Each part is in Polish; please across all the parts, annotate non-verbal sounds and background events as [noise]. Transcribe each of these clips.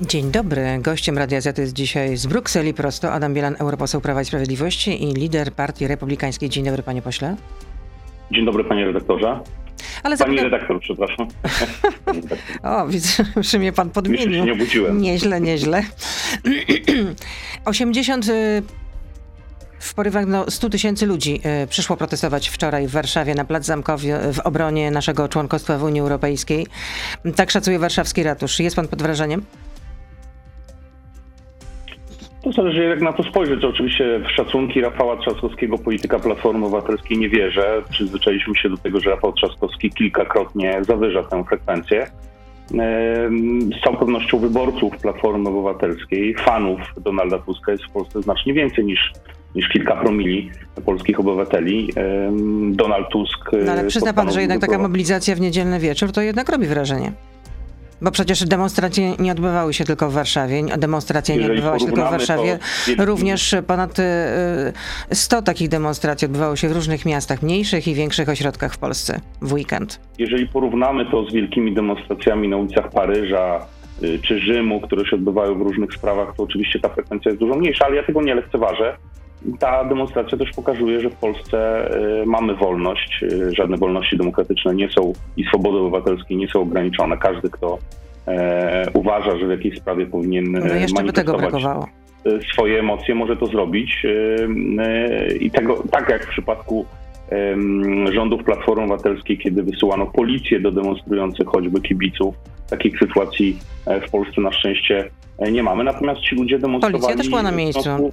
Dzień dobry. Gościem Radia jest dzisiaj z Brukseli prosto Adam Bielan, europoseł Prawa i Sprawiedliwości i lider Partii Republikańskiej. Dzień dobry, panie pośle. Dzień dobry, panie redaktorze. Ale Pani zapytam... redaktor, przepraszam. [laughs] o, widzę, że mnie pan podmienił. Jeszcze się nie obudziłem. Nieźle, nieźle. [clears throat] 80 w porywach no, 100 tysięcy ludzi y, przyszło protestować wczoraj w Warszawie na Plac Zamkowy w obronie naszego członkostwa w Unii Europejskiej. Tak szacuje warszawski ratusz. Jest pan pod wrażeniem? To zależy jak na to spojrzeć. Oczywiście w szacunki Rafała Trzaskowskiego, polityka Platformy Obywatelskiej nie wierzę. Przyzwyczailiśmy się do tego, że Rafał Trzaskowski kilkakrotnie zawyża tę frekwencję. Z całą pewnością wyborców Platformy Obywatelskiej, fanów Donalda Tuska jest w Polsce znacznie więcej niż, niż kilka promili polskich obywateli. Donald Tusk... No ale przyzna pan, że jednak taka mobilizacja w niedzielny wieczór to jednak robi wrażenie. Bo przecież demonstracje nie odbywały się tylko w Warszawie. Demonstracja nie odbywała się tylko w Warszawie. Również ponad 100 y, takich demonstracji odbywało się w różnych miastach, mniejszych i większych ośrodkach w Polsce w weekend. Jeżeli porównamy to z wielkimi demonstracjami na ulicach Paryża y, czy Rzymu, które się odbywają w różnych sprawach, to oczywiście ta frekwencja jest dużo mniejsza, ale ja tego nie lekceważę. Ta demonstracja też pokazuje, że w Polsce y, mamy wolność. Y, żadne wolności demokratyczne nie są i swobody obywatelskie nie są ograniczone. Każdy, kto e, uważa, że w jakiejś sprawie powinien no brakowało. E, swoje emocje, może to zrobić. E, I tego, tak jak w przypadku rządów Platformy Obywatelskiej, kiedy wysyłano policję do demonstrujących choćby kibiców. Takich sytuacji w Polsce na szczęście nie mamy. Natomiast ci ludzie demonstrowali... Policja też była na miejscu.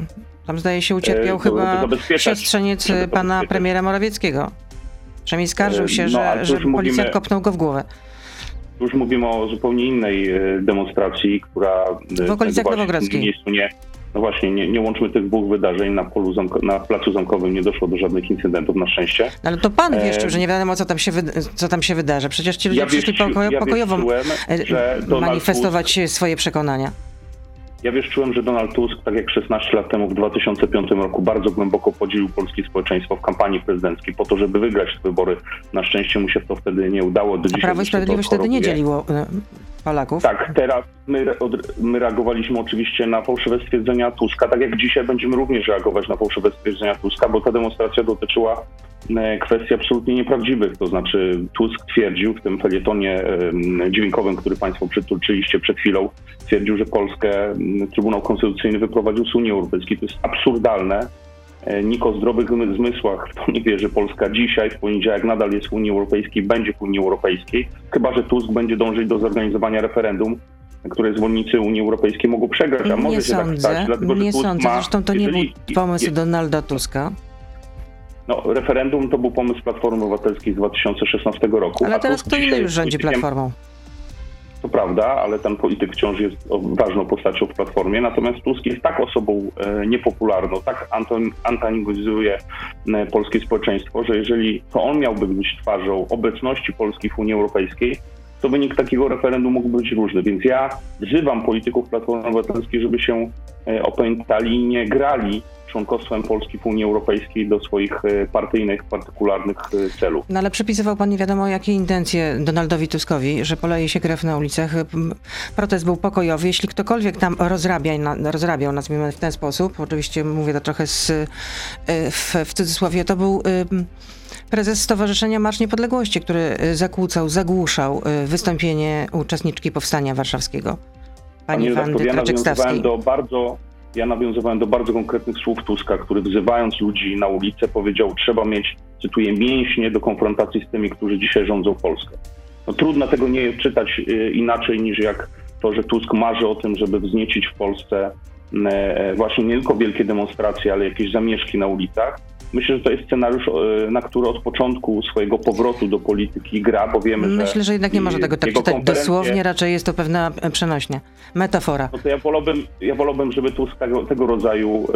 Tam zdaje się ucierpiał e, chyba siostrzeniec pana premiera Morawieckiego. Przynajmniej skarżył się, e, no, że, że policjant kopnął go w głowę. Już mówimy o zupełnie innej e, demonstracji, która w okolicach Nowogrodzkiej. Miejscu nie, no właśnie, nie, nie łączmy tych dwóch wydarzeń. Na, polu zamko, na placu zamkowym nie doszło do żadnych incydentów, na szczęście. No ale to pan e... wieszczył, że nie wiadomo, co tam się, co tam się wydarzy. Przecież ci ludzie ja przyszli pokojo, ja pokojowo manifestować Tusk... swoje przekonania. Ja wiesz, czułem, że Donald Tusk, tak jak 16 lat temu w 2005 roku, bardzo głęboko podzielił polskie społeczeństwo w kampanii prezydenckiej po to, żeby wygrać te wybory. Na szczęście mu się to wtedy nie udało. Do A Prawo i Sprawiedliwość wtedy nie dzieliło e, Polaków? Tak, teraz my, my, reagowaliśmy oczywiście na fałszywe stwierdzenia Tuska, tak jak dzisiaj będziemy również reagować na fałszywe stwierdzenia Tuska, bo ta demonstracja dotyczyła kwestii absolutnie nieprawdziwych. To znaczy Tusk twierdził w tym felietonie dźwiękowym, który Państwo przytoczyliście przed chwilą, twierdził, że Polskę Trybunał Konstytucyjny wyprowadził z Unii Europejskiej. To jest absurdalne. E, nikt o zdrowych zmysłach w to nie wie, że Polska dzisiaj, w poniedziałek nadal jest w Unii Europejskiej, będzie w Unii Europejskiej, chyba że Tusk będzie dążyć do zorganizowania referendum, które zwolennicy Unii Europejskiej mogą przegrać, a może nie się tak sądzę, tak stać. Dlatego, nie sądzę, ma, zresztą to nie był pomysł Donalda Tuska. No, referendum to był pomysł Platformy Obywatelskiej z 2016 roku. Ale teraz kto inny już rządzi Platformą? To prawda, ale ten polityk wciąż jest ważną postacią w Platformie. Natomiast Tusk jest tak osobą e, niepopularną, tak antagonizuje e, polskie społeczeństwo, że jeżeli to on miałby być twarzą obecności Polski w Unii Europejskiej, to wynik takiego referendum mógłby być różny. Więc ja wzywam polityków Platformy Obywatelskiej, żeby się e, opętali i nie grali członkostwem Polski w Unii Europejskiej do swoich e, partyjnych, partykularnych e, celów. No ale przypisywał pan nie wiadomo jakie intencje Donaldowi Tuskowi, że poleje się krew na ulicach. Protest był pokojowy. Jeśli ktokolwiek tam rozrabia, rozrabiał, nazwijmy w ten sposób, oczywiście mówię to trochę z, w, w cudzysłowie, to był prezes Stowarzyszenia Marsz Niepodległości, który zakłócał, zagłuszał wystąpienie uczestniczki Powstania Warszawskiego. Pani Wandy ja do bardzo ja nawiązywałem do bardzo konkretnych słów Tuska, który wzywając ludzi na ulicę powiedział, trzeba mieć, cytuję, mięśnie do konfrontacji z tymi, którzy dzisiaj rządzą Polskę. No, trudno tego nie czytać y, inaczej niż jak to, że Tusk marzy o tym, żeby wzniecić w Polsce e, właśnie nie tylko wielkie demonstracje, ale jakieś zamieszki na ulicach Myślę, że to jest scenariusz, e, na który od początku swojego powrotu do polityki gra, bo wiemy, Myślę, że... Myślę, że jednak nie może tego tak czytać dosłownie, raczej jest to pewna przenośnia, metafora. No to ja wolałbym, ja wolałbym żeby tu tego, tego rodzaju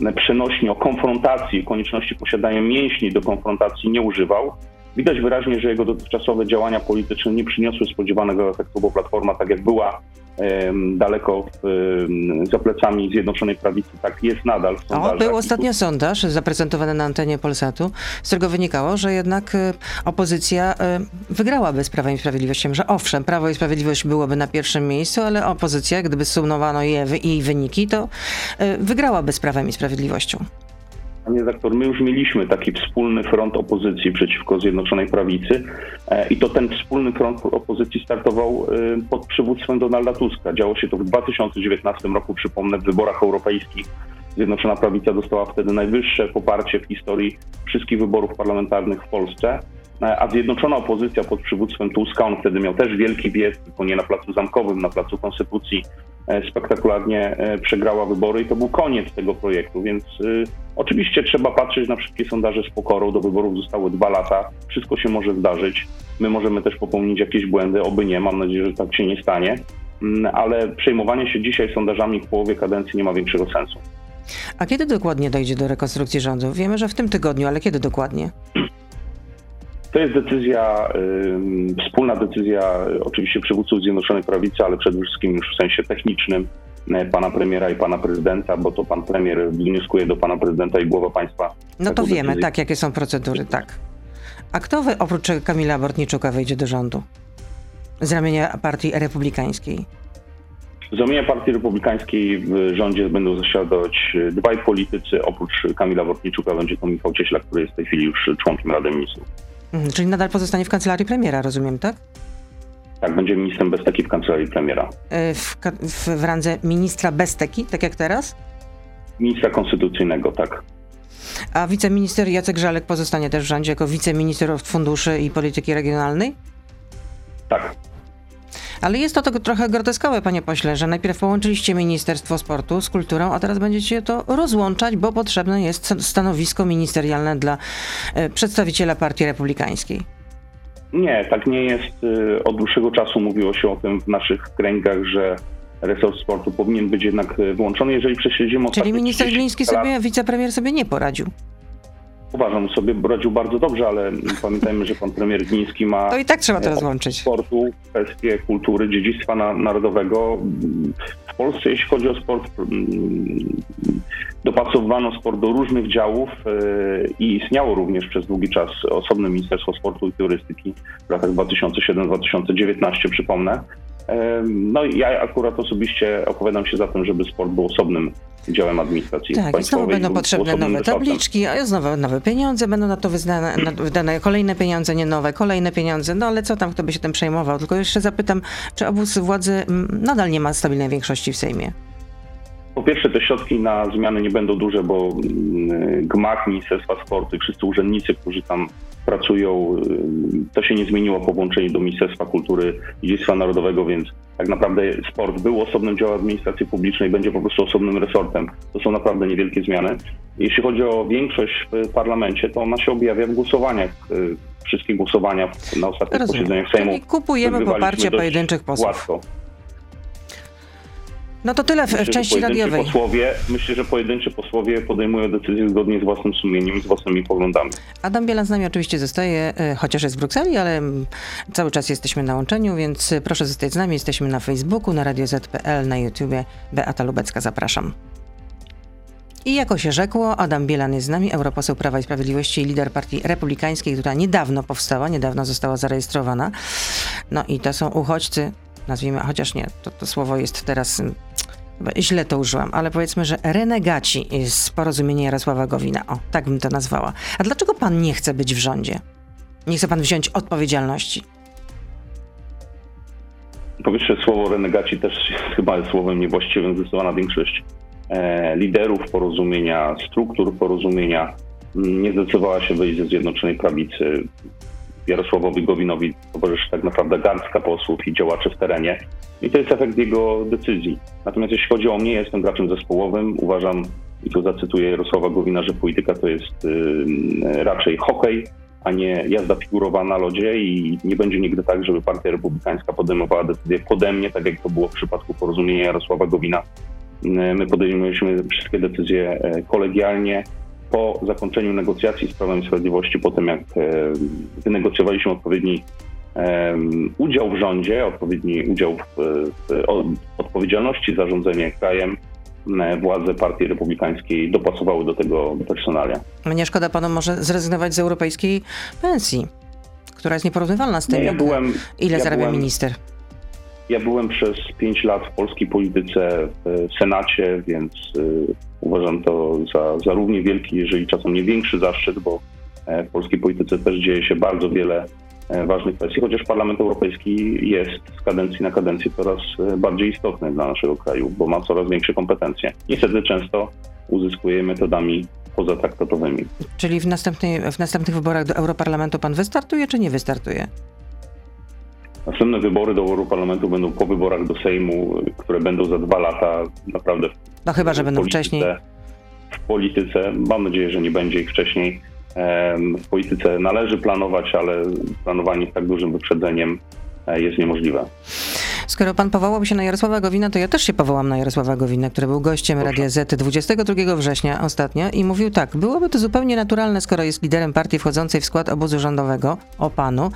y, przenośni o konfrontacji, konieczności posiadania mięśni do konfrontacji nie używał. Widać wyraźnie, że jego dotychczasowe działania polityczne nie przyniosły spodziewanego efektu, bo Platforma, tak jak była daleko za plecami Zjednoczonej Prawicy. Tak jest nadal w O, był ostatnio sondaż zaprezentowany na antenie Polsatu, z którego wynikało, że jednak e, opozycja e, wygrałaby z Prawem i Sprawiedliwością, że owszem, Prawo i Sprawiedliwość byłoby na pierwszym miejscu, ale opozycja, gdyby sumowano jej wyniki, to e, wygrałaby z Prawem i Sprawiedliwością. Panie redaktor, my już mieliśmy taki wspólny front opozycji przeciwko Zjednoczonej Prawicy e, i to ten wspólny front opozycji startował e, pod przywództwem Donalda Tuska. Działo się to w 2019 roku, przypomnę, w wyborach europejskich. Zjednoczona Prawica dostała wtedy najwyższe poparcie w historii wszystkich wyborów parlamentarnych w Polsce. E, a zjednoczona opozycja pod przywództwem Tuska, on wtedy miał też wielki wiek, tylko nie na placu zamkowym, na placu Konstytucji, e, spektakularnie e, przegrała wybory i to był koniec tego projektu, więc y, oczywiście trzeba patrzeć na wszystkie sondaże z pokorą, do wyborów zostały dwa lata, wszystko się może zdarzyć, my możemy też popełnić jakieś błędy, oby nie, mam nadzieję, że tak się nie stanie, mm, ale przejmowanie się dzisiaj sondażami w połowie kadencji nie ma większego sensu. A kiedy dokładnie dojdzie do rekonstrukcji rządu? Wiemy, że w tym tygodniu, ale kiedy dokładnie? To jest decyzja, y, wspólna decyzja oczywiście przywódców Zjednoczonej Prawicy, ale przede wszystkim już w sensie technicznym pana premiera i pana prezydenta, bo to pan premier wnioskuje do pana prezydenta i głowa państwa. No to wiemy, tak, jakie są procedury, tak. A kto wy, oprócz Kamila Bortniczuka wejdzie do rządu? Z ramienia partii republikańskiej? Z ramienia partii republikańskiej w rządzie będą zasiadać dwaj politycy. Oprócz Kamila Bortniczuka będzie to Michał Cieślak, który jest w tej chwili już członkiem Rady Ministrów. Mhm, czyli nadal pozostanie w kancelarii premiera, rozumiem, tak? Tak, będzie ministrem Besteki w kancelarii premiera. E, w, w, w randze ministra Besteki, tak jak teraz? Ministra konstytucyjnego, tak. A wiceminister Jacek Żalek pozostanie też w rządzie jako wiceminister funduszy i polityki regionalnej? Tak. Ale jest to, to trochę groteskowe, panie pośle, że najpierw połączyliście Ministerstwo Sportu z kulturą, a teraz będziecie to rozłączać, bo potrzebne jest stanowisko ministerialne dla e, przedstawiciela Partii Republikańskiej. Nie, tak nie jest. Y, od dłuższego czasu mówiło się o tym w naszych kręgach, że resort sportu powinien być jednak y, włączony, jeżeli prześledzimy Czyli minister Gliński sobie, wicepremier sobie nie poradził. Uważam sobie, radził bardzo dobrze, ale pamiętajmy, że pan premier Gliński ma... To i tak trzeba to rozłączyć. Sportu, kwestie kultury, dziedzictwa na, narodowego. W Polsce, jeśli chodzi o sport, dopasowano sport do różnych działów e, i istniało również przez długi czas osobne Ministerstwo Sportu i Turystyki w latach 2007-2019, przypomnę. No i ja akurat osobiście opowiadam się za tym, żeby sport był osobnym działem administracji Tak, i znowu będą potrzebne nowe tabliczki, a znowu nowe pieniądze, będą na to wydane, na, wydane kolejne pieniądze, nie nowe, kolejne pieniądze, no ale co tam, kto by się tym przejmował? Tylko jeszcze zapytam, czy obóz władzy nadal nie ma stabilnej większości w Sejmie? Po pierwsze, te środki na zmiany nie będą duże, bo gmach Ministerstwa Sportu i wszyscy urzędnicy, którzy tam pracują, to się nie zmieniło po włączeniu do Ministerstwa Kultury i Dziedzictwa Narodowego, więc tak naprawdę sport był osobnym działem administracji publicznej, będzie po prostu osobnym resortem. To są naprawdę niewielkie zmiany. Jeśli chodzi o większość w parlamencie, to ona się objawia w głosowaniach. Y, wszystkie głosowania na ostatnich Rozumiem. posiedzeniach Sejmu. Czyli kupujemy poparcie pojedynczych posłów. Łatwo. No to tyle w, myślę, w części radiowej. Posłowie, myślę, że pojedynczy posłowie podejmują decyzje zgodnie z własnym sumieniem z własnymi poglądami. Adam Bielan z nami oczywiście zostaje, e, chociaż jest w Brukseli, ale cały czas jesteśmy na łączeniu, więc proszę zostać z nami. Jesteśmy na Facebooku, na Radio ZPL, na YouTubie. Beata Lubecka, zapraszam. I jako się rzekło, Adam Bielan jest z nami, europoseł Prawa i Sprawiedliwości i lider partii republikańskiej, która niedawno powstała, niedawno została zarejestrowana. No i to są uchodźcy, nazwijmy, chociaż nie, to, to słowo jest teraz źle to użyłam, ale powiedzmy, że renegaci z porozumienia Jarosława Gowina. O, tak bym to nazwała. A dlaczego pan nie chce być w rządzie? Nie chce pan wziąć odpowiedzialności? Po pierwsze, słowo renegaci też chyba jest słowem niewłaściwym. Zdecydowana większość e, liderów porozumienia, struktur porozumienia mm, nie zdecydowała się wyjść ze Zjednoczonej Prawicy. Jarosławowi Gowinowi towarzyszy tak naprawdę garstka posłów i działaczy w terenie. I to jest efekt jego decyzji. Natomiast jeśli chodzi o mnie, jestem graczem zespołowym. Uważam, i tu zacytuję Jarosława Gowina, że polityka to jest y, raczej hokej, a nie jazda figurowa na lodzie i nie będzie nigdy tak, żeby Partia Republikańska podejmowała decyzje pode mnie, tak jak to było w przypadku porozumienia Jarosława Gowina. Y, my podejmujemy wszystkie decyzje e, kolegialnie, po zakończeniu negocjacji z Prawem i Sprawiedliwości, po tym jak e, wynegocjowaliśmy odpowiedni udział w rządzie, odpowiedni udział w, odpowiedzialności za rządzenie krajem, władze Partii Republikańskiej dopasowały do tego personalia. Nie szkoda panu może zrezygnować z europejskiej pensji, która jest nieporównywalna z tym, ja byłem, ile ja zarabia byłem, minister. Ja byłem przez pięć lat w polskiej polityce w Senacie, więc y, uważam to za, za równie wielki, jeżeli czasem nie większy zaszczyt, bo e, w polskiej polityce też dzieje się bardzo wiele e, ważnych kwestii, chociaż Parlament Europejski jest z kadencji na kadencję coraz e, bardziej istotny dla naszego kraju, bo ma coraz większe kompetencje. Niestety często uzyskuje metodami pozatraktatowymi. Czyli w, następnej, w następnych wyborach do Europarlamentu pan wystartuje, czy nie wystartuje? Następne wybory do Europarlamentu będą po wyborach do Sejmu, które będą za dwa lata. Naprawdę. No chyba, że będą wcześniej. W polityce, mam nadzieję, że nie będzie ich wcześniej. W polityce należy planować, ale planowanie z tak dużym wyprzedzeniem e, jest niemożliwe. Skoro pan powołał się na Jarosława Gowina, to ja też się powołam na Jarosława Gowina, który był gościem. Radia Z 22 września ostatnio i mówił tak, byłoby to zupełnie naturalne, skoro jest liderem partii wchodzącej w skład obozu rządowego, o panu.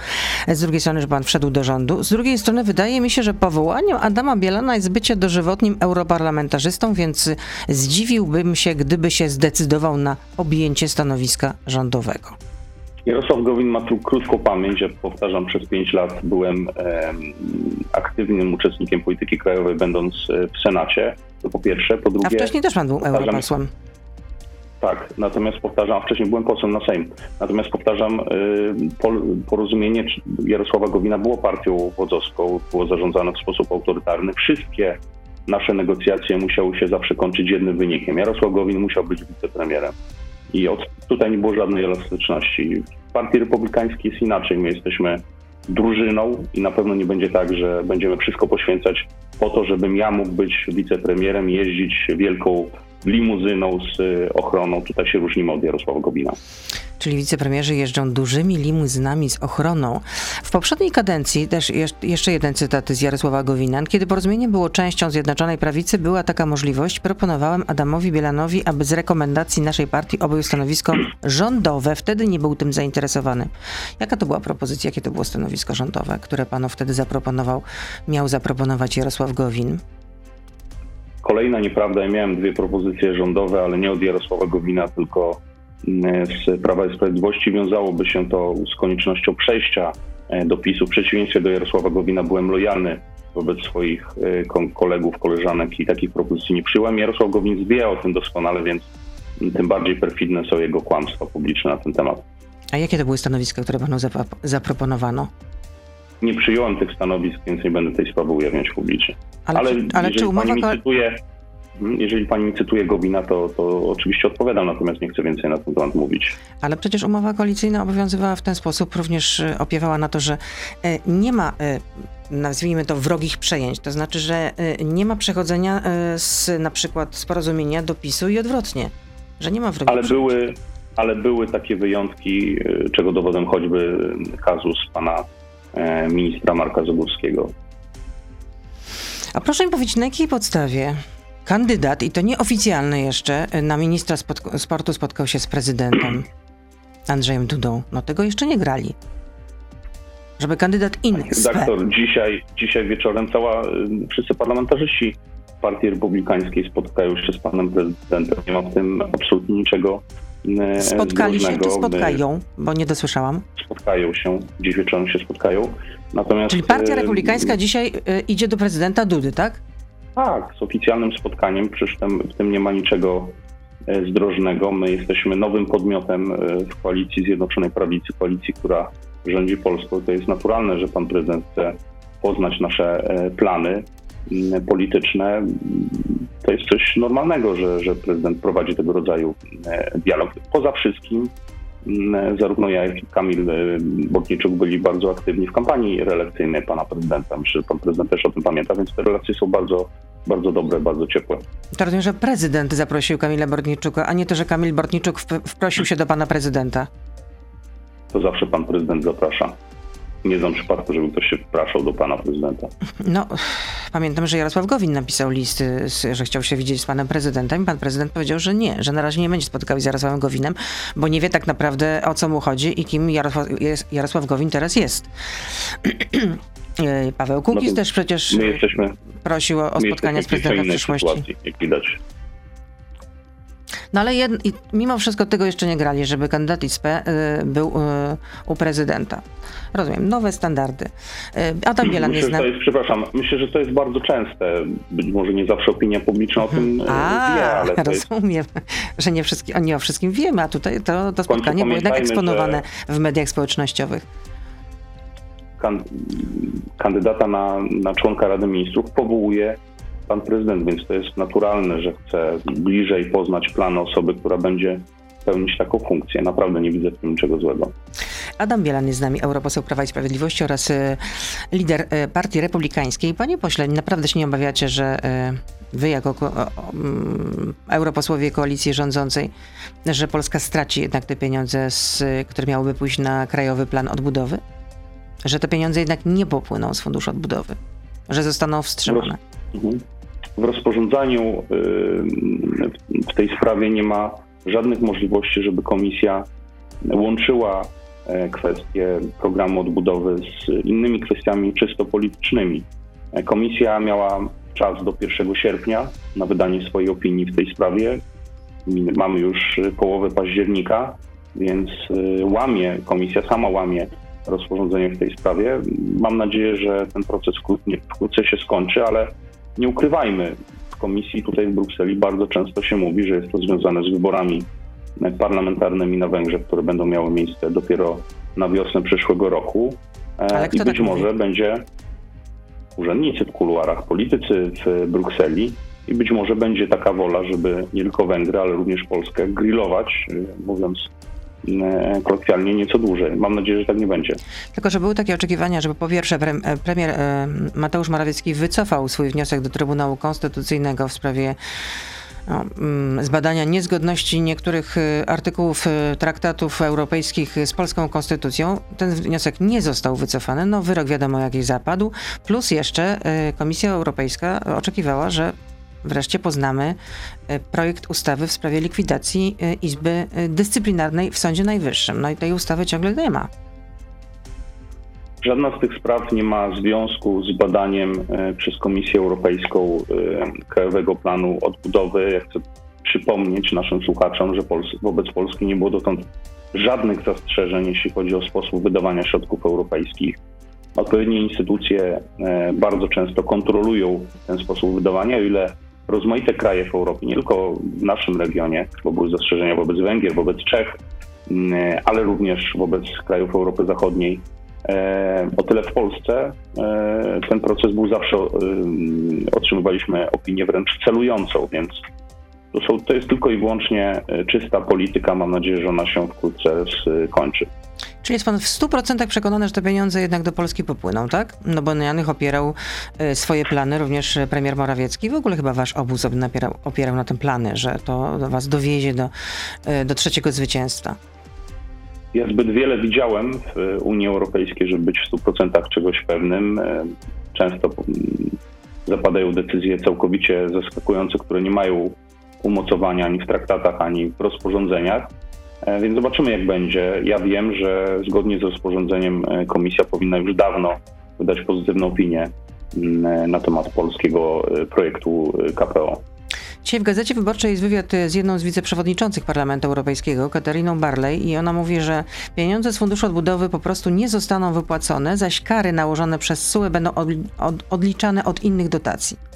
Z drugiej strony, że pan wszedł do rządu. Z drugiej strony wydaje mi się, że powołaniem Adama Bielana jest bycie dożywotnim europarlamentarzystą, więc zdziwiłbym się, gdyby się zdecydował na objęcie stanowiska rządowego. Jarosław Gowin ma tu krótką pamięć. Ja powtarzam, przez pięć lat byłem e, aktywnym uczestnikiem polityki krajowej, będąc e, w Senacie. To po pierwsze. Po drugie. A wcześniej też pan był europosłem. Tak, natomiast powtarzam, wcześniej byłem posłem na Sejm, natomiast powtarzam, e, porozumienie Jarosława Gowina było partią wodzowską, było zarządzane w sposób autorytarny. Wszystkie nasze negocjacje musiały się zawsze kończyć jednym wynikiem. Jarosław Gowin musiał być wicepremierem. I od, tutaj nie było żadnej elastyczności. W Partii Republikańskiej jest inaczej. My jesteśmy drużyną i na pewno nie będzie tak, że będziemy wszystko poświęcać po to, żebym ja mógł być wicepremierem, jeździć wielką limuzyną z ochroną. Tutaj się różnimy od Jarosława Gobina czyli wicepremierzy jeżdżą dużymi limuzynami z ochroną. W poprzedniej kadencji, też jeszcze jeden cytat z Jarosława Gowina, kiedy porozumienie było częścią Zjednoczonej Prawicy, była taka możliwość, proponowałem Adamowi Bielanowi, aby z rekomendacji naszej partii objął stanowisko rządowe. Wtedy nie był tym zainteresowany. Jaka to była propozycja, jakie to było stanowisko rządowe, które panu wtedy zaproponował, miał zaproponować Jarosław Gowin? Kolejna nieprawda, ja miałem dwie propozycje rządowe, ale nie od Jarosława Gowina, tylko z Prawa i Sprawiedliwości wiązałoby się to z koniecznością przejścia e, do PiSu. W przeciwieństwie do Jarosława Gowina byłem lojalny wobec swoich e, kolegów, koleżanek i takich propozycji nie przyjąłem. Jarosław Gowin wie o tym doskonale, więc tym bardziej perfidne są jego kłamstwa publiczne na ten temat. A jakie to były stanowiska, które panu zaproponowano? Nie przyjąłem tych stanowisk, więc nie będę tej sprawy ujawniać publicznie. Ale, ale, czy, ale czy umowa... Pani mi cytuje, jeżeli pani cytuje Gowina, to, to oczywiście odpowiadam, natomiast nie chcę więcej na ten temat mówić. Ale przecież umowa koalicyjna obowiązywała w ten sposób, również e, opiewała na to, że e, nie ma e, nazwijmy to wrogich przejęć. To znaczy, że nie ma przechodzenia z na przykład z porozumienia do PiSu i odwrotnie. Że nie ma wrogich ale przejęć. Były, ale były takie wyjątki, czego dowodem choćby kazus pana ministra Marka Zagórskiego. A proszę mi powiedzieć, na jakiej podstawie kandydat, i to nieoficjalny jeszcze, na ministra sportu spotkał się z prezydentem [clears throat] Andrzejem Dudą. No tego jeszcze nie grali. Żeby kandydat inny. Doktor, dzisiaj, dzisiaj wieczorem cała, y, wszyscy parlamentarzyści Partii Republikańskiej spotkają się z panem prezydentem. Nie ma w tym absolutnie niczego y, Spotkali się czy spotkają? Bo nie dosłyszałam. Spotkają się, dziś wieczorem się spotkają. Natomiast, Czyli Partia y, Republikańska dzisiaj idzie do prezydenta Dudy, tak? Tak, z oficjalnym spotkaniem, przecież w tym nie ma niczego e, zdrożnego. My jesteśmy nowym podmiotem e, w koalicji Zjednoczonej Prawicy, koalicji, która rządzi Polską. To jest naturalne, że pan prezydent chce poznać nasze e, plany polityczne. To jest coś normalnego, że, że prezydent prowadzi tego rodzaju dialog. Poza wszystkim zarówno ja, jak i Kamil Bortniczuk byli bardzo aktywni w kampanii reelekcyjnej pana prezydenta. Myślę, że pan prezydent też o tym pamięta, więc te relacje są bardzo bardzo dobre, bardzo ciepłe. To rozumiem, że prezydent zaprosił Kamila Bortniczuka, a nie to, że Kamil Bortniczuk wprosił się do pana prezydenta. To zawsze pan prezydent zaprasza. Nie znam przypadku, żeby ktoś się wpraszał do pana prezydenta. No, pamiętam, że Jarosław Gowin napisał list, że chciał się widzieć z panem prezydentem pan prezydent powiedział, że nie, że na razie nie będzie spotykał z Jarosławem Gowinem, bo nie wie tak naprawdę o co mu chodzi i kim Jarosław, Jarosław Gowin teraz jest. [clears throat] Paweł Kukiz no też przecież prosił o spotkanie z prezydentem w przyszłości. Sytuacji, jak widać. No ale jed, mimo wszystko tego jeszcze nie grali, żeby kandydat ISP y, był y, u prezydenta. Rozumiem, nowe standardy. Y, Adam Bielan myślę, jest, jest... Przepraszam, myślę, że to jest bardzo częste. Być może nie zawsze opinia publiczna o tym y, a, wie, ale rozumiem, jest... [laughs] że nie, wszystkim, nie o wszystkim wiemy, a tutaj to, to spotkanie było jednak eksponowane w mediach społecznościowych. Kandydata na, na członka Rady Ministrów powołuje pan prezydent, więc to jest naturalne, że chce bliżej poznać plan osoby, która będzie pełnić taką funkcję. Naprawdę nie widzę w tym niczego złego. Adam Bielan jest z nami, europoseł Prawa i Sprawiedliwości oraz y, lider y, Partii Republikańskiej. Panie pośle, naprawdę się nie obawiacie, że y, wy jako mm, europosłowie koalicji rządzącej, że Polska straci jednak te pieniądze, z, które miałyby pójść na Krajowy Plan Odbudowy? Że te pieniądze jednak nie popłyną z Funduszu Odbudowy? Że zostaną wstrzymane? Mhm w rozporządzaniu y, w tej sprawie nie ma żadnych możliwości, żeby komisja łączyła e, kwestie programu odbudowy z innymi kwestiami czysto politycznymi. E, komisja miała czas do 1 sierpnia na wydanie swojej opinii w tej sprawie. Mamy już połowę października, więc y, łamie, komisja sama łamie rozporządzenie w tej sprawie. Mam nadzieję, że ten proces wkrótce się skończy, ale nie ukrywajmy, w komisji tutaj w Brukseli bardzo często się mówi, że jest to związane z wyborami parlamentarnymi na Węgrzech, które będą miały miejsce dopiero na wiosnę przyszłego roku. E, I być tak może mówi? będzie urzędnicy w kuluarach, politycy w Brukseli i być może będzie taka wola, żeby nie tylko Węgry, ale również Polskę grillować, mówiąc E, kolokwialnie nieco dłużej. Mam nadzieję, że tak nie będzie. Tylko, że były takie oczekiwania, żeby po pierwsze e, premier e, Mateusz Morawiecki wycofał swój wniosek do Trybunału Konstytucyjnego w sprawie no, mm, zbadania niezgodności niektórych artykułów traktatów europejskich z polską konstytucją. Ten wniosek nie został wycofany. No, wyrok wiadomo jakiś zapadł. Plus jeszcze Komisja Europejska oczekiwała, że wreszcie poznamy e, projekt ustawy w sprawie likwidacji e, Izby e, Dyscyplinarnej w Sądzie Najwyższym. No i tej ustawy ciągle nie ma. Żadna z tych spraw nie ma związku z badaniem przez Komisję Europejską Krajowego Planu Odbudowy. Ja chcę przypomnieć naszym słuchaczom, że wobec Polski nie było dotąd żadnych zastrzeżeń, jeśli chodzi o sposób wydawania środków europejskich. Odpowiednie instytucje bardzo często kontrolują ten sposób wydawania, o ile rozmaite kraje w Europie, nie tylko w naszym regionie, bo były zastrzeżenia wobec Węgier, wobec Czech, mm, ale również wobec krajów Europy Zachodniej. E, o tyle w Polsce e, ten proces był zawsze, e, otrzymywaliśmy opinię wręcz celującą, więc to, są, to jest tylko i wyłącznie czysta polityka. Mam nadzieję, że ona się wkrótce skończy. Czyli jest pan w 100% przekonany, że te pieniądze jednak do Polski popłyną, tak? No bo na opierał e, swoje plany, również premier Morawiecki. W ogóle chyba wasz obóz opierał, opierał na tym plany, że to was dowiezie do, e, do trzeciego zwycięstwa. Ja zbyt wiele widziałem w Unii Europejskiej, żeby być w 100% czegoś pewnym. E, często zapadają decyzje całkowicie zaskakujące, które nie mają umocowania ani w traktatach, ani w rozporządzeniach. E, więc zobaczymy, jak będzie. Ja wiem, że zgodnie z rozporządzeniem e, komisja powinna już dawno wydać pozytywną opinię mm, e, na temat polskiego projektu KPO. Dzisiaj w Gazecie Wyborczej jest wywiad z jedną z wiceprzewodniczących Parlamentu Europejskiego, Katariną Barley, i ona mówi, że pieniądze z Funduszu Odbudowy po prostu nie zostaną wypłacone, zaś kary nałożone przez SUE będą odliczane od innych dotacji.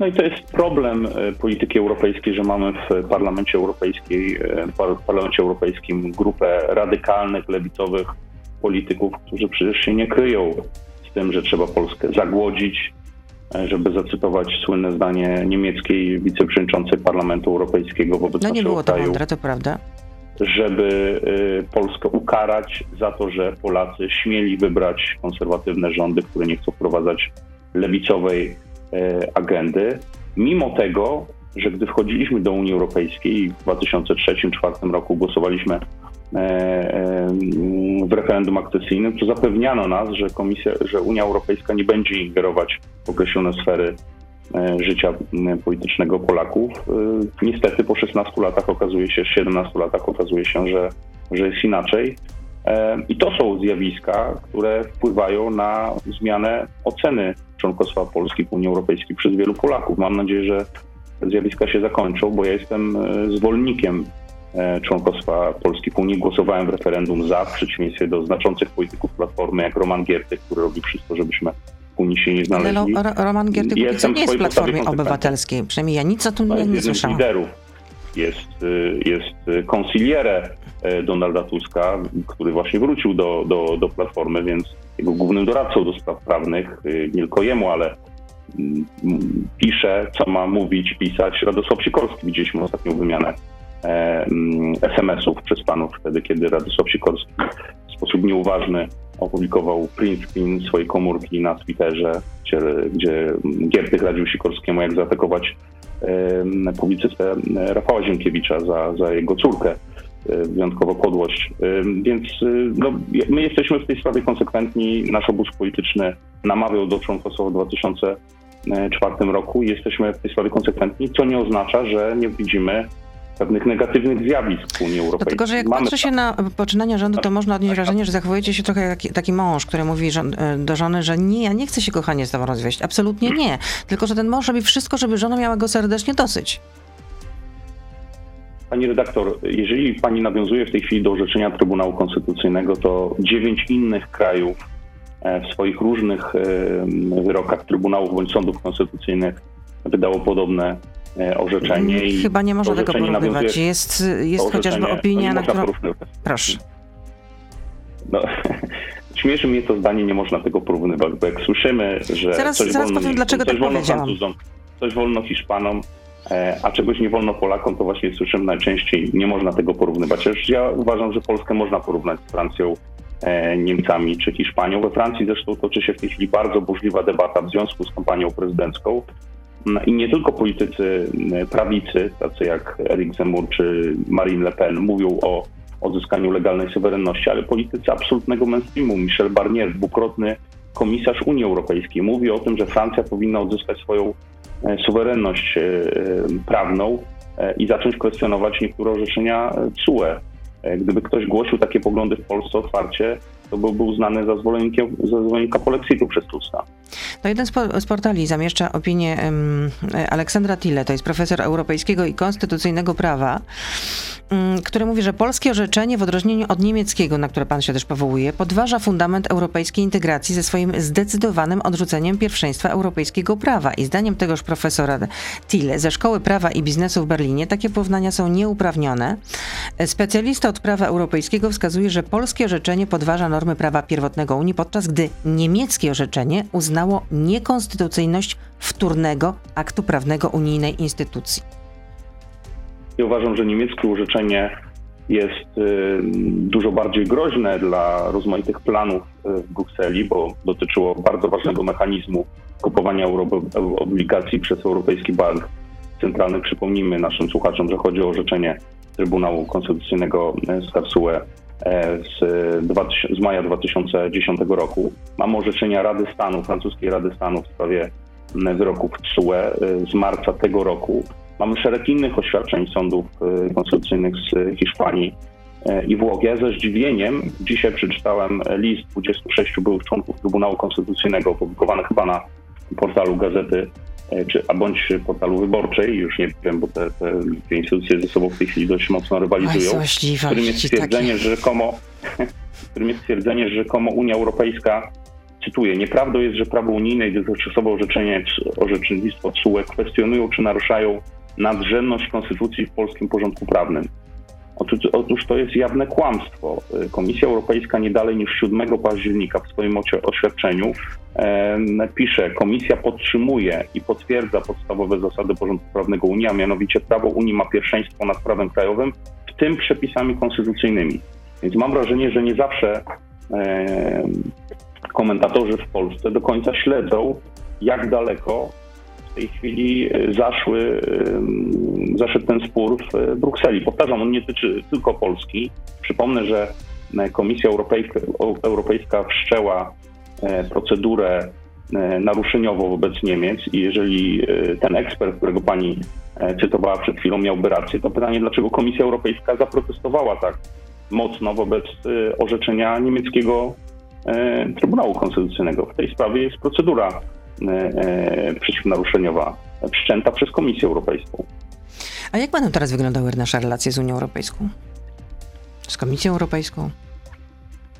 No i to jest problem e, polityki europejskiej, że mamy w Parlamencie, Europejskiej, e, w Parlamencie Europejskim grupę radykalnych, lewicowych polityków, którzy przecież się nie kryją z tym, że trzeba Polskę zagłodzić, e, żeby zacytować słynne zdanie niemieckiej wiceprzewodniczącej Parlamentu Europejskiego wobec No nie było to kraju, mądre, to prawda. Żeby Polskę ukarać za to, że Polacy śmieli wybrać konserwatywne rządy, które nie chcą wprowadzać lewicowej agendy, mimo tego, że gdy wchodziliśmy do Unii Europejskiej w 2003-2004 roku głosowaliśmy w referendum akcesyjnym, to zapewniano nas, że, Komisja, że Unia Europejska nie będzie ingerować w określone sfery życia politycznego Polaków. Niestety po 16 latach okazuje się, 17 latach okazuje się, że, że jest inaczej. I to są zjawiska, które wpływają na zmianę oceny członkostwa Polski w Unii Europejskiej przez wielu Polaków. Mam nadzieję, że te zjawiska się zakończą, bo ja jestem e, zwolennikiem e, członkostwa Polski w Unii. Głosowałem w referendum za, w przeciwieństwie do znaczących polityków Platformy, jak Roman Gierty, który robi wszystko, żebyśmy w Unii się nie znaleźli. Ale Roman Gierty nie jest w Platformie Obywatelskiej. Przynajmniej ja nic o tym nie, nie słyszałam. liderów jest, e, jest konsilierem Donalda Tuska, który właśnie wrócił do, do, do Platformy, więc jego głównym doradcą do spraw prawnych, nie tylko jemu, ale pisze, co ma mówić, pisać Radosław Sikorski. Widzieliśmy ostatnią wymianę e, mm, SMS-ów przez panów wtedy, kiedy Radosław Sikorski w sposób nieuważny opublikował print screen swojej komórki na Twitterze, gdzie, gdzie Giertych radził Sikorskiemu, jak zaatakować publicystę Rafała Ziemkiewicza za, za jego córkę e, wyjątkowo podłość. Więc no, my jesteśmy w tej sprawie konsekwentni. Nasz obóz polityczny namawiał do członkostwa w 2000 2024 roku. Jesteśmy w tej sprawie konsekwentni, co nie oznacza, że nie widzimy pewnych negatywnych zjawisk w Unii Europejskiej. Dlatego, że jak Mamy patrzy się na poczynania rządu, to można odnieść wrażenie, że zachowujecie się trochę jak taki mąż, który mówi e, do żony, że nie, ja nie chcę się kochanie z tobą rozwieść. Absolutnie nie. Tylko, że ten mąż robi wszystko, żeby żona miała go serdecznie dosyć. Pani redaktor, jeżeli pani nawiązuje w tej chwili do orzeczenia Trybunału Konstytucyjnego, to dziewięć innych krajów E, w swoich różnych wyrokach Trybunałów bądź sądów konstytucyjnych wydało podobne orzeczenie. I Chyba nie można tego porównywać. Jest, jest chociażby opinia, na którą... Proszę. No, [laughs] śmieszy mnie to zdanie, nie można tego porównywać, bo jak słyszymy, że zaraz, coś zaraz wolno, powiem, dlaczego coś tak wolno. Francuzom, coś wolno Hiszpanom, a czegoś nie wolno Polakom, to właśnie słyszymy najczęściej, nie można tego porównywać. Chociaż ja uważam, że Polskę można porównać z Francją E, Niemcami czy Hiszpanią. We Francji zresztą toczy się w tej chwili bardzo burzliwa debata w związku z kampanią prezydencką. No I nie tylko politycy prawicy, tacy jak Eric Zemmour czy Marine Le Pen, mówią o odzyskaniu legalnej suwerenności, ale politycy absolutnego mainstreamu, Michel Barnier, dwukrotny komisarz Unii Europejskiej, mówi o tym, że Francja powinna odzyskać swoją e, suwerenność e, prawną i zacząć kwestionować niektóre orzeczenia CUE. E, gdyby ktoś głosił takie poglądy w Polsce otwarcie, to byłby uznany za zwolennikiem, za zwolennika polexitu przez Tuska. To jeden z, po, z portali zamieszcza opinię um, Aleksandra Tille, to jest profesor europejskiego i konstytucyjnego prawa, um, który mówi, że polskie orzeczenie w odróżnieniu od niemieckiego, na które pan się też powołuje, podważa fundament europejskiej integracji ze swoim zdecydowanym odrzuceniem pierwszeństwa europejskiego prawa. I zdaniem tegoż profesora Tille ze Szkoły Prawa i Biznesu w Berlinie takie porównania są nieuprawnione. Specjalista od prawa europejskiego wskazuje, że polskie orzeczenie podważa normy prawa pierwotnego Unii, podczas gdy niemieckie orzeczenie uznało niekonstytucyjność wtórnego aktu prawnego unijnej instytucji. Ja uważam, że niemieckie orzeczenie jest y, dużo bardziej groźne dla rozmaitych planów y, w Brukseli, bo dotyczyło bardzo ważnego mechanizmu kupowania obligacji przez Europejski Bank Centralny. Przypomnijmy naszym słuchaczom, że chodzi o orzeczenie Trybunału Konstytucyjnego z Karlsruhe z, z maja 2010 roku. Mamy orzeczenia Rady Stanu, francuskiej Rady Stanu w sprawie wyroków TSUE e, z marca tego roku. Mamy szereg innych oświadczeń sądów e, konstytucyjnych z Hiszpanii i Włoch. Ja ze zdziwieniem dzisiaj przeczytałem list 26 byłych członków Trybunału Konstytucyjnego opublikowany chyba na portalu Gazety E, czy, a bądź portalu wyborczej, już nie wiem, bo te, te, te instytucje ze sobą w tej chwili dość mocno rywalizują, Oj, [laughs] w którym jest stwierdzenie, że rzekomo, w którym jest stwierdzenie, że rzekomo Unia Europejska, cytuję, nieprawdą jest, że prawo unijne i dotychczasowe orzeczenie, orzecznictwo TSUE kwestionują czy naruszają nadrzędność konstytucji w polskim porządku prawnym. Otóż, otóż to jest jawne kłamstwo. Komisja Europejska nie dalej niż 7 października w swoim oświadczeniu e, pisze, Komisja podtrzymuje i potwierdza podstawowe zasady porządku prawnego Unii, a mianowicie prawo Unii ma pierwszeństwo nad prawem krajowym, w tym przepisami konstytucyjnymi. Więc mam wrażenie, że nie zawsze e, komentatorzy w Polsce do końca śledzą, jak daleko w tej chwili zaszły, zaszedł ten spór w Brukseli. Powtarzam, on nie dotyczy tylko Polski. Przypomnę, że Komisja Europejska, Europejska wszczęła procedurę naruszeniową wobec Niemiec i jeżeli ten ekspert, którego pani cytowała przed chwilą, miałby rację, to pytanie, dlaczego Komisja Europejska zaprotestowała tak mocno wobec orzeczenia niemieckiego Trybunału Konstytucyjnego. W tej sprawie jest procedura przeciwnaruszeniowa wszczęta przez Komisję Europejską. A jak będą teraz wyglądały nasze relacje z Unią Europejską? Z Komisją Europejską?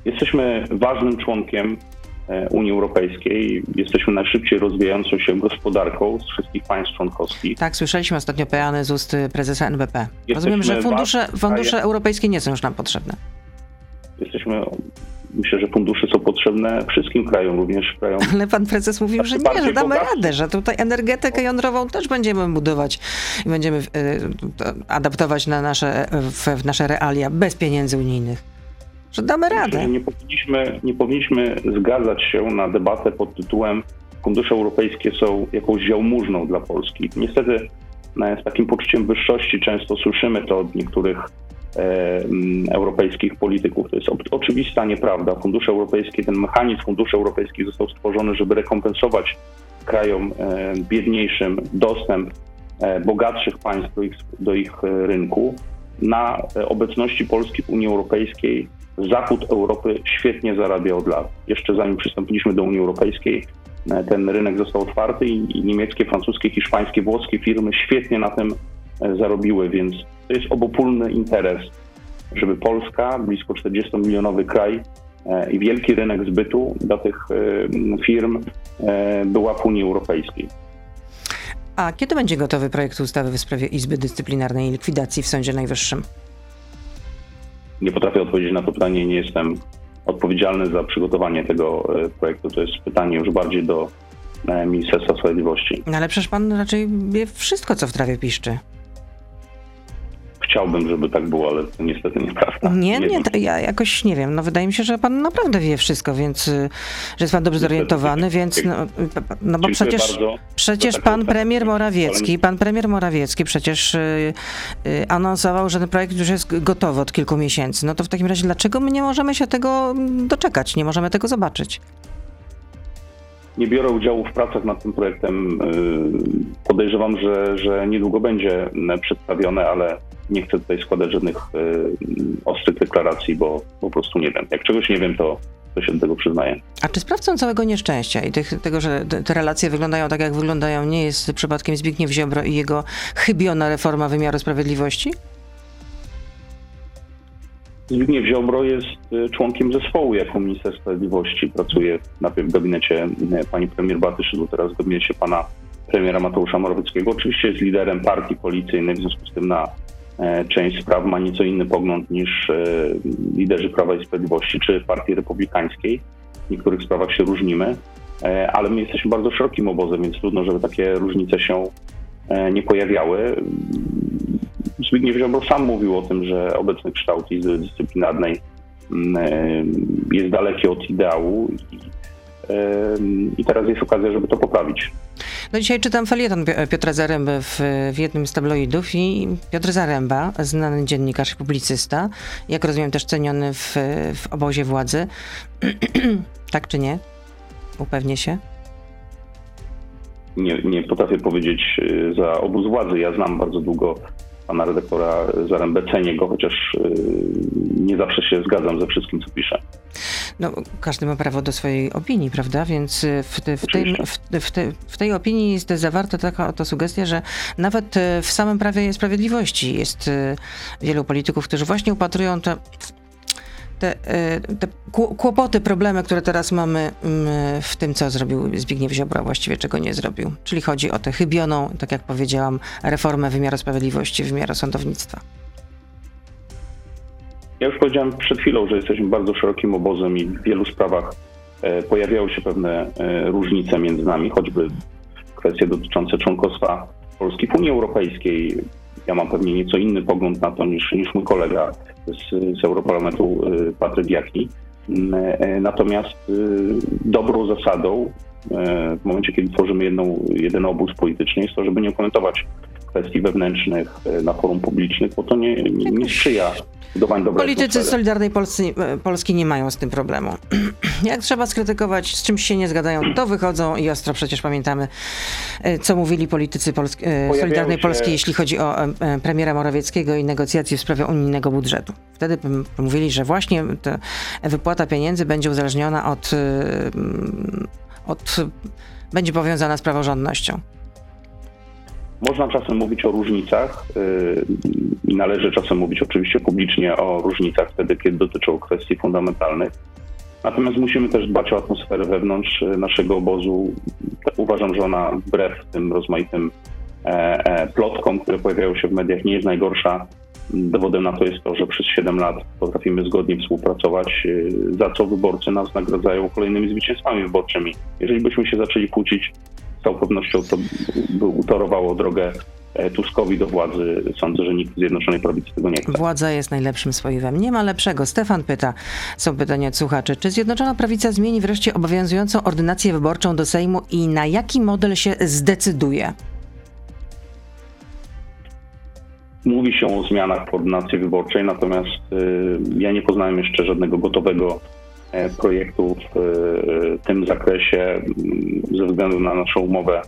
Jesteśmy ważnym członkiem Unii Europejskiej. Jesteśmy najszybciej rozwijającą się gospodarką z wszystkich państw członkowskich. Tak, słyszeliśmy ostatnio peany z ust prezesa NBP. Rozumiem, że fundusze, fundusze europejskie nie są już nam potrzebne. Jesteśmy myślę, że fundusze są potrzebne wszystkim krajom, również krajom. Ale pan prezes mówił, że nie, że damy radę, że tutaj energetykę jądrową też będziemy budować i będziemy y, adaptować na nasze, w, nasze realia bez pieniędzy unijnych. Że damy radę. Nie powinniśmy, nie powinniśmy zgadzać się na debatę pod tytułem fundusze europejskie są jakąś jałmużną dla Polski. Niestety z takim poczuciem wyższości często słyszymy to od niektórych E, europejskich polityków. To jest oczywista nieprawda. Fundusze europejskie, ten mechanizm funduszy europejskich został stworzony, żeby rekompensować krajom e, biedniejszym dostęp e, bogatszych państw do ich, do ich rynku. Na obecności Polski w Unii Europejskiej zachód Europy świetnie zarabia od lat. Jeszcze zanim przystąpiliśmy do Unii Europejskiej, ten rynek został otwarty i niemieckie, francuskie, hiszpańskie, włoskie firmy świetnie na tym zarobiły, więc to jest obopólny interes, żeby Polska, blisko 40-milionowy kraj e, i wielki rynek zbytu dla tych e, firm e, była w Unii Europejskiej. A kiedy będzie gotowy projekt ustawy w sprawie Izby Dyscyplinarnej i Likwidacji w Sądzie Najwyższym? Nie potrafię odpowiedzieć na to pytanie, nie jestem odpowiedzialny za przygotowanie tego projektu. To jest pytanie już bardziej do Ministerstwa Sprawiedliwości. No ale przecież pan raczej wie wszystko, co w trawie piszczy chciałbym, żeby tak było, ale to niestety nieprawda. Nie, nie, nie ja jakoś nie wiem. No wydaje mi się, że pan naprawdę wie wszystko, więc y, że jest pan dobrze zorientowany, więc no, no bo przecież, przecież pan premier Morawiecki, pan premier Morawiecki przecież y, y, anonsował, że ten projekt już jest gotowy od kilku miesięcy. No to w takim razie dlaczego my nie możemy się tego doczekać, nie możemy tego zobaczyć? nie biorę udziału w pracach nad tym projektem. Podejrzewam, że, że niedługo będzie przedstawione, ale nie chcę tutaj składać żadnych y, ostrych deklaracji, bo po prostu nie wiem. Jak czegoś nie wiem, to, to się do tego przyznaję. A czy sprawcą całego nieszczęścia i tych, tego, że te relacje wyglądają tak, jak wyglądają, nie jest przypadkiem Zbigniew Ziobro i jego chybiona reforma wymiaru sprawiedliwości? Zbigniew Ziobro jest y, członkiem zespołu jako minister sprawiedliwości. Pracuje najpierw w gabinecie y, pani premier Baty Szydło, teraz w gabinecie pana premiera Mateusza Morawieckiego. Oczywiście jest liderem partii policyjnej, w związku z tym na E, część spraw ma nieco inny pogląd niż e, liderzy Prawa i Sprawiedliwości czy Partii Republikańskiej. W niektórych sprawach się różnimy, e, ale my jesteśmy bardzo szerokim obozem, więc trudno, żeby takie różnice się nie pojawiały. Zbigniew Ziobro sam mówił o tym, że obecny kształt Izby Dyscyplinarnej mm, jest daleki od ideału i, teraz jest okazja, żeby to poprawić. No dzisiaj czytam felieton Piotra Zaręby w, w jednym z tabloidów i Piotr Zaręba, znany dziennikarz i publicysta, jak rozumiem też ceniony w, w obozie władzy. [clears throat] tak czy nie? Upewnię się. Nie, nie potrafię powiedzieć y, za obóz władzy. Ja znam bardzo długo pana redaktora Zarębę, cenię go, chociaż y, nie zawsze się zgadzam ze wszystkim, co pisze. No, każdy ma prawo do swojej opinii, prawda? Więc y, w, te, w, tej, w, w, te, w tej opinii jest zawarta taka oto sugestia, że nawet y, w samym Prawie Sprawiedliwości jest wielu polityków, którzy właśnie upatrują te te, te, kłopoty, problemy, które teraz mamy mm, w tym, co zrobił Zbigniew Ziobro, właściwie czego nie zrobił. Czyli chodzi o tę chybioną, tak jak powiedziałam, reformę wymiaru sprawiedliwości, wymiaru sądownictwa. Ja już powiedziałem przed chwilą, że jesteśmy bardzo szerokim obozem i w wielu sprawach e, pojawiają się pewne e, różnice między nami, choćby kwestie dotyczące członkostwa Polski w Unii Europejskiej. Ja mam pewnie nieco inny pogląd na to niż, niż mój kolega z, z Europarlamentu e, Patryk Jaki. Natomiast dobrą zasadą e, w momencie, kiedy tworzymy jedną, jeden obóz polityczny, jest to, żeby nie komentować kwestii wewnętrznych e, na forum publicznych, bo to nie, nie sprzyja Politycy. Solidarnej Polski, e, Polski nie mają z tym problemu. [clears throat] Jak trzeba skrytykować, z czymś się nie zgadzają, to wychodzą i ostro przecież pamiętamy, e, co mówili politycy Solidarnej Polski, jeśli chodzi o premiera Morawieckiego i negocjacje w sprawie unijnego budżetu. Wtedy mówili, że właśnie ta wypłata pieniędzy będzie uzależniona od, od będzie powiązana z praworządnością. Można czasem mówić o różnicach yy, i należy czasem mówić oczywiście publicznie o różnicach wtedy, kiedy dotyczą kwestii fundamentalnych. Natomiast musimy też dbać o atmosferę wewnątrz yy, naszego obozu. Uważam, że ona wbrew tym rozmaitym e, e, plotkom, które pojawiają się w mediach, nie jest najgorsza. Dowodem na to jest to, że przez 7 lat potrafimy zgodnie współpracować, yy, za co wyborcy nas nagradzają kolejnymi zwycięstwami wyborczymi. Jeżeli byśmy się zaczęli kłócić, z całą pewnością to by utorowało drogę e, Tuskowi do władzy. Sądzę, że nikt z Zjednoczonej Prawicy tego nie chce. Władza jest najlepszym spoiwem. Nie ma lepszego. Stefan pyta, są pytania od słuchaczy. Czy Zjednoczona Prawica zmieni wreszcie obowiązującą ordynację wyborczą do Sejmu i na jaki model się zdecyduje? Mówi się o zmianach w ordynacji wyborczej, natomiast y, ja nie poznałem jeszcze żadnego gotowego projektu w y, tym zakresie mm, ze względu na naszą umowę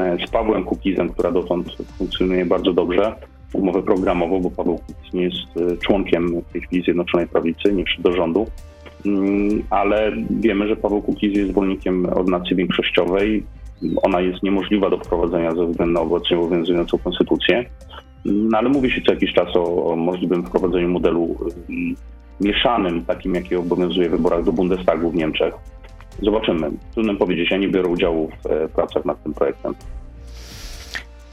e, z Pawłem Kukizem, która dotąd funkcjonuje bardzo dobrze. Umowę programową, bo Paweł Kukiz nie jest y, członkiem w tej chwili Zjednoczonej Prawicy, nie wszedł do rządu. Mm, ale wiemy, że Paweł Kukiz jest zwolennikiem ordynacji większościowej. Ona jest niemożliwa do wprowadzenia ze względu na obecnie obowiązującą konstytucję. No ale mówi się co jakiś czas o, o możliwym wprowadzeniu modelu mm, mieszanym, takim jaki obowiązuje w wyborach do Bundestagu w Niemczech. Zobaczymy. Trudno powiedzieć, ja nie biorę udziału w e, pracach nad tym projektem.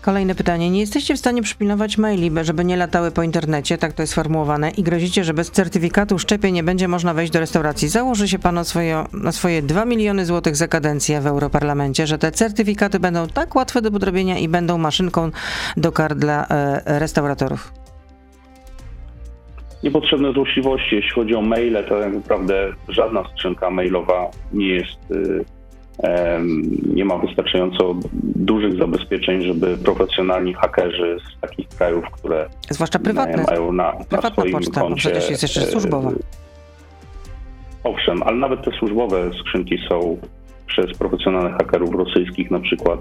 Kolejne pytanie. Nie jesteście w stanie przypilnować maili, by- żeby nie latały po internecie, tak to jest sformułowane, i grozicie, że bez certyfikatu szczepień nie będzie można wejść do restauracji. Założy się pan swoje, na swoje 2 miliony złotych za kadencję w Europarlamencie, że te certyfikaty będą tak łatwe do podrobienia i będą maszynką do kar dla e, restauratorów. Niepotrzebne złośliwości. Jeśli chodzi o maile, to tak naprawdę żadna skrzynka mailowa nie jest, y, nie ma wystarczająco dużych zabezpieczeń, żeby profesjonalni hakerzy z takich krajów, które Zwłaszcza prywatne. mają na, na Prywatna swoim poczta, koncie... przecież jest jeszcze e, służbowa. Owszem, ale nawet te służbowe skrzynki są przez profesjonalnych hakerów rosyjskich na przykład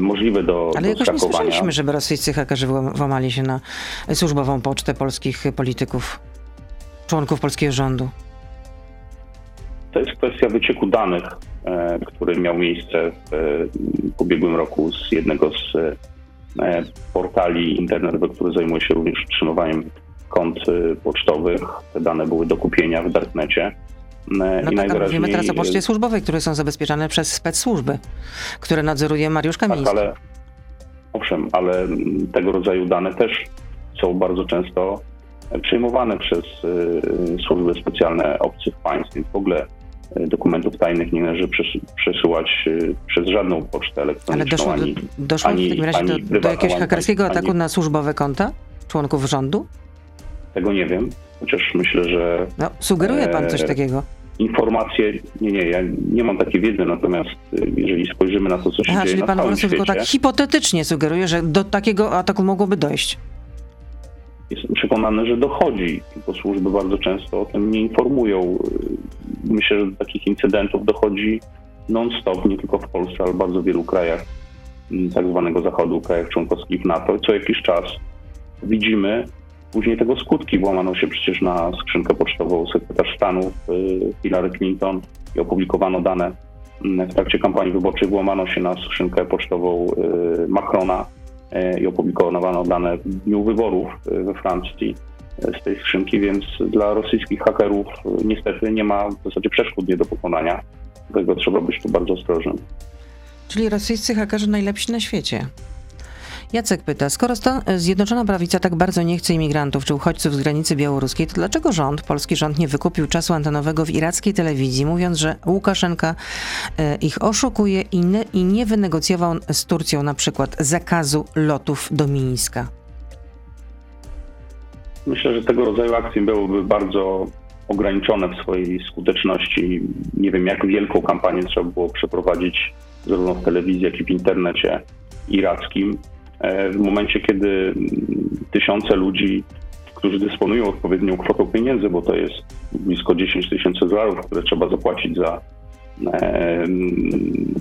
możliwe do, Ale do jakoś nie słyszeliśmy, żeby rosyjscy hakerzy włam- włamali się na służbową pocztę polskich polityków, członków polskiego rządu. To jest kwestia wycieku danych, e, który miał miejsce w e, ubiegłym roku z jednego z e, portali internetowych, który zajmuje się również utrzymywaniem kont e, pocztowych. Te dane były do kupienia w darknecie. No I tak, ale najwyraźniej, mówimy teraz o poczcie służbowej, które są zabezpieczane przez spec-służby, które nadzoruje Mariusz Tak, Kamiński. ale owszem, ale tego rodzaju dane też są bardzo często przyjmowane przez y, służby specjalne obcych państw, więc w ogóle y, dokumentów tajnych nie należy przes- przesyłać y, przez żadną pocztę Ale elektroniczną. doszło, do, ani, doszło ani- w takim razie ani do, do jakiegoś hakerskiego ani- ataku na służbowe konta członków rządu? Tego nie wiem, chociaż myślę, że No, sugeruje pan coś Eee, takiego. informacje, nie, nie, ja nie mam takiej wiedzy, natomiast y, jeżeli spojrzymy na to, co się Aha, dzieje czyli pan po prostu tylko tak hipotetycznie sugeruje, że do takiego ataku mogłoby dojść. Jestem przekonany, że dochodzi, tylko służby bardzo często o tym nie informują. Myślę, że do takich incydentów dochodzi non-stop, nie tylko w Polsce, ale w bardzo wielu krajach mm, tak zwanego Zachodu, krajach członkowskich NATO. Co jakiś czas widzimy później tego skutki. Włamano się przecież na skrzynkę pocztową sekretarz stanu y, Hillary Clinton i opublikowano dane mm, w trakcie kampanii wyborczej. Włamano się na skrzynkę pocztową y, Macrona e, i opublikowano dane w dniu wyborów we Francji z tej skrzynki, więc dla rosyjskich hakerów niestety nie ma w zasadzie przeszkód nie do pokonania. Dlatego trzeba być tu bardzo ostrożnym. Czyli rosyjscy hakerzy najlepsi na świecie. Jacek pyta, skoro stan, Zjednoczona Prawica tak bardzo nie chce imigrantów czy uchodźców z granicy białoruskiej, to dlaczego rząd, polski rząd nie wykupił czasu antenowego w irackiej telewizji, mówiąc, że Łukaszenka e, ich oszukuje i, ne, i nie wynegocjował z Turcją na przykład zakazu lotów do Mińska? Myślę, że tego rodzaju akcje byłyby bardzo ograniczone w swojej skuteczności. Nie wiem, jak wielką kampanię trzeba było przeprowadzić zarówno w telewizji, jak i w internecie irackim. W momencie, kiedy tysiące ludzi, którzy dysponują odpowiednią kwotą pieniędzy, bo to jest blisko 10 tysięcy dolarów, które trzeba zapłacić za e,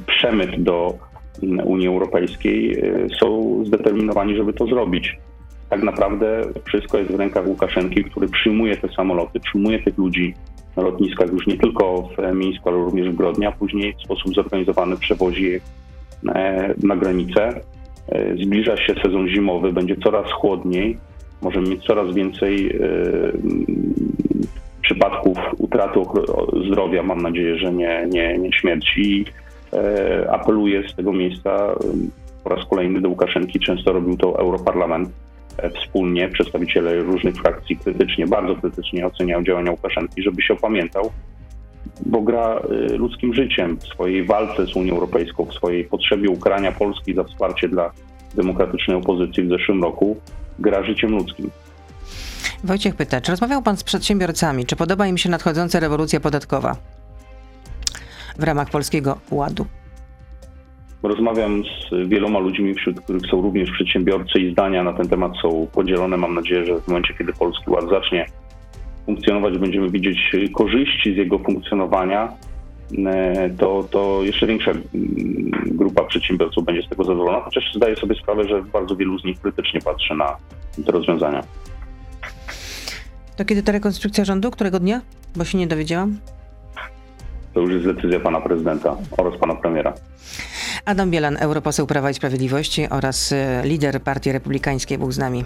przemyt do Unii Europejskiej, e, są zdeterminowani, żeby to zrobić. Tak naprawdę wszystko jest w rękach Łukaszenki, który przyjmuje te samoloty, przyjmuje tych ludzi na lotniskach już nie tylko w Mińsku, ale również w Grodnie, a później w sposób zorganizowany przewozi je na granicę. Zbliża się sezon zimowy, będzie coraz chłodniej, możemy mieć coraz więcej przypadków utraty zdrowia, mam nadzieję, że nie, nie, nie śmierci. E, apeluję z tego miejsca po raz kolejny do Łukaszenki, często robił to Europarlament e, wspólnie, przedstawiciele różnych frakcji krytycznie, bardzo krytycznie oceniają działania Łukaszenki, żeby się opamiętał, bo gra e, ludzkim życiem w swojej walce z Unią Europejską, w swojej potrzebie ukarania Polski za wsparcie dla demokratycznej opozycji w zeszłym roku, gra życiem ludzkim. Wojciech pyta, czy rozmawiał pan z przedsiębiorcami? Czy podoba im się nadchodząca rewolucja podatkowa w ramach Polskiego Ładu? Rozmawiam z wieloma ludźmi, wśród których są również przedsiębiorcy i zdania na ten temat są podzielone. Mam nadzieję, że w momencie, kiedy Polski Ład zacznie funkcjonować, będziemy widzieć korzyści z jego funkcjonowania, e, to, to jeszcze większa mm, grupa przedsiębiorców będzie z tego zadowolona, chociaż zdaję sobie sprawę, że bardzo wielu z nich krytycznie patrzy na te rozwiązania. To kiedy ta rekonstrukcja rządu? Którego dnia? Bo się nie dowiedziałam. To już jest decyzja pana prezydenta oraz pana premiera. Adam Bielan, europoseł Prawa i Sprawiedliwości oraz e, lider Partii Republikańskiej był z nami.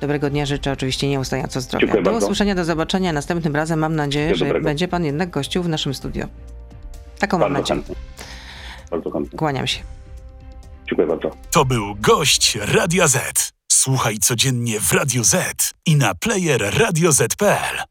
Dobrego dnia życzę, oczywiście nieustająco zdrowia. Dziękuję do bardzo. usłyszenia, do zobaczenia. Następnym razem mam nadzieję, Wszystkiego że dobrego. będzie pan jednak gościł w naszym studio. Taką mam Bardzo nadzieję. chętnie. Bardzo chętnie. Kłaniam się. Dziękuję bardzo. To był gość Radia Z. Słuchaj codziennie w Radio Z i na player radioz.pl.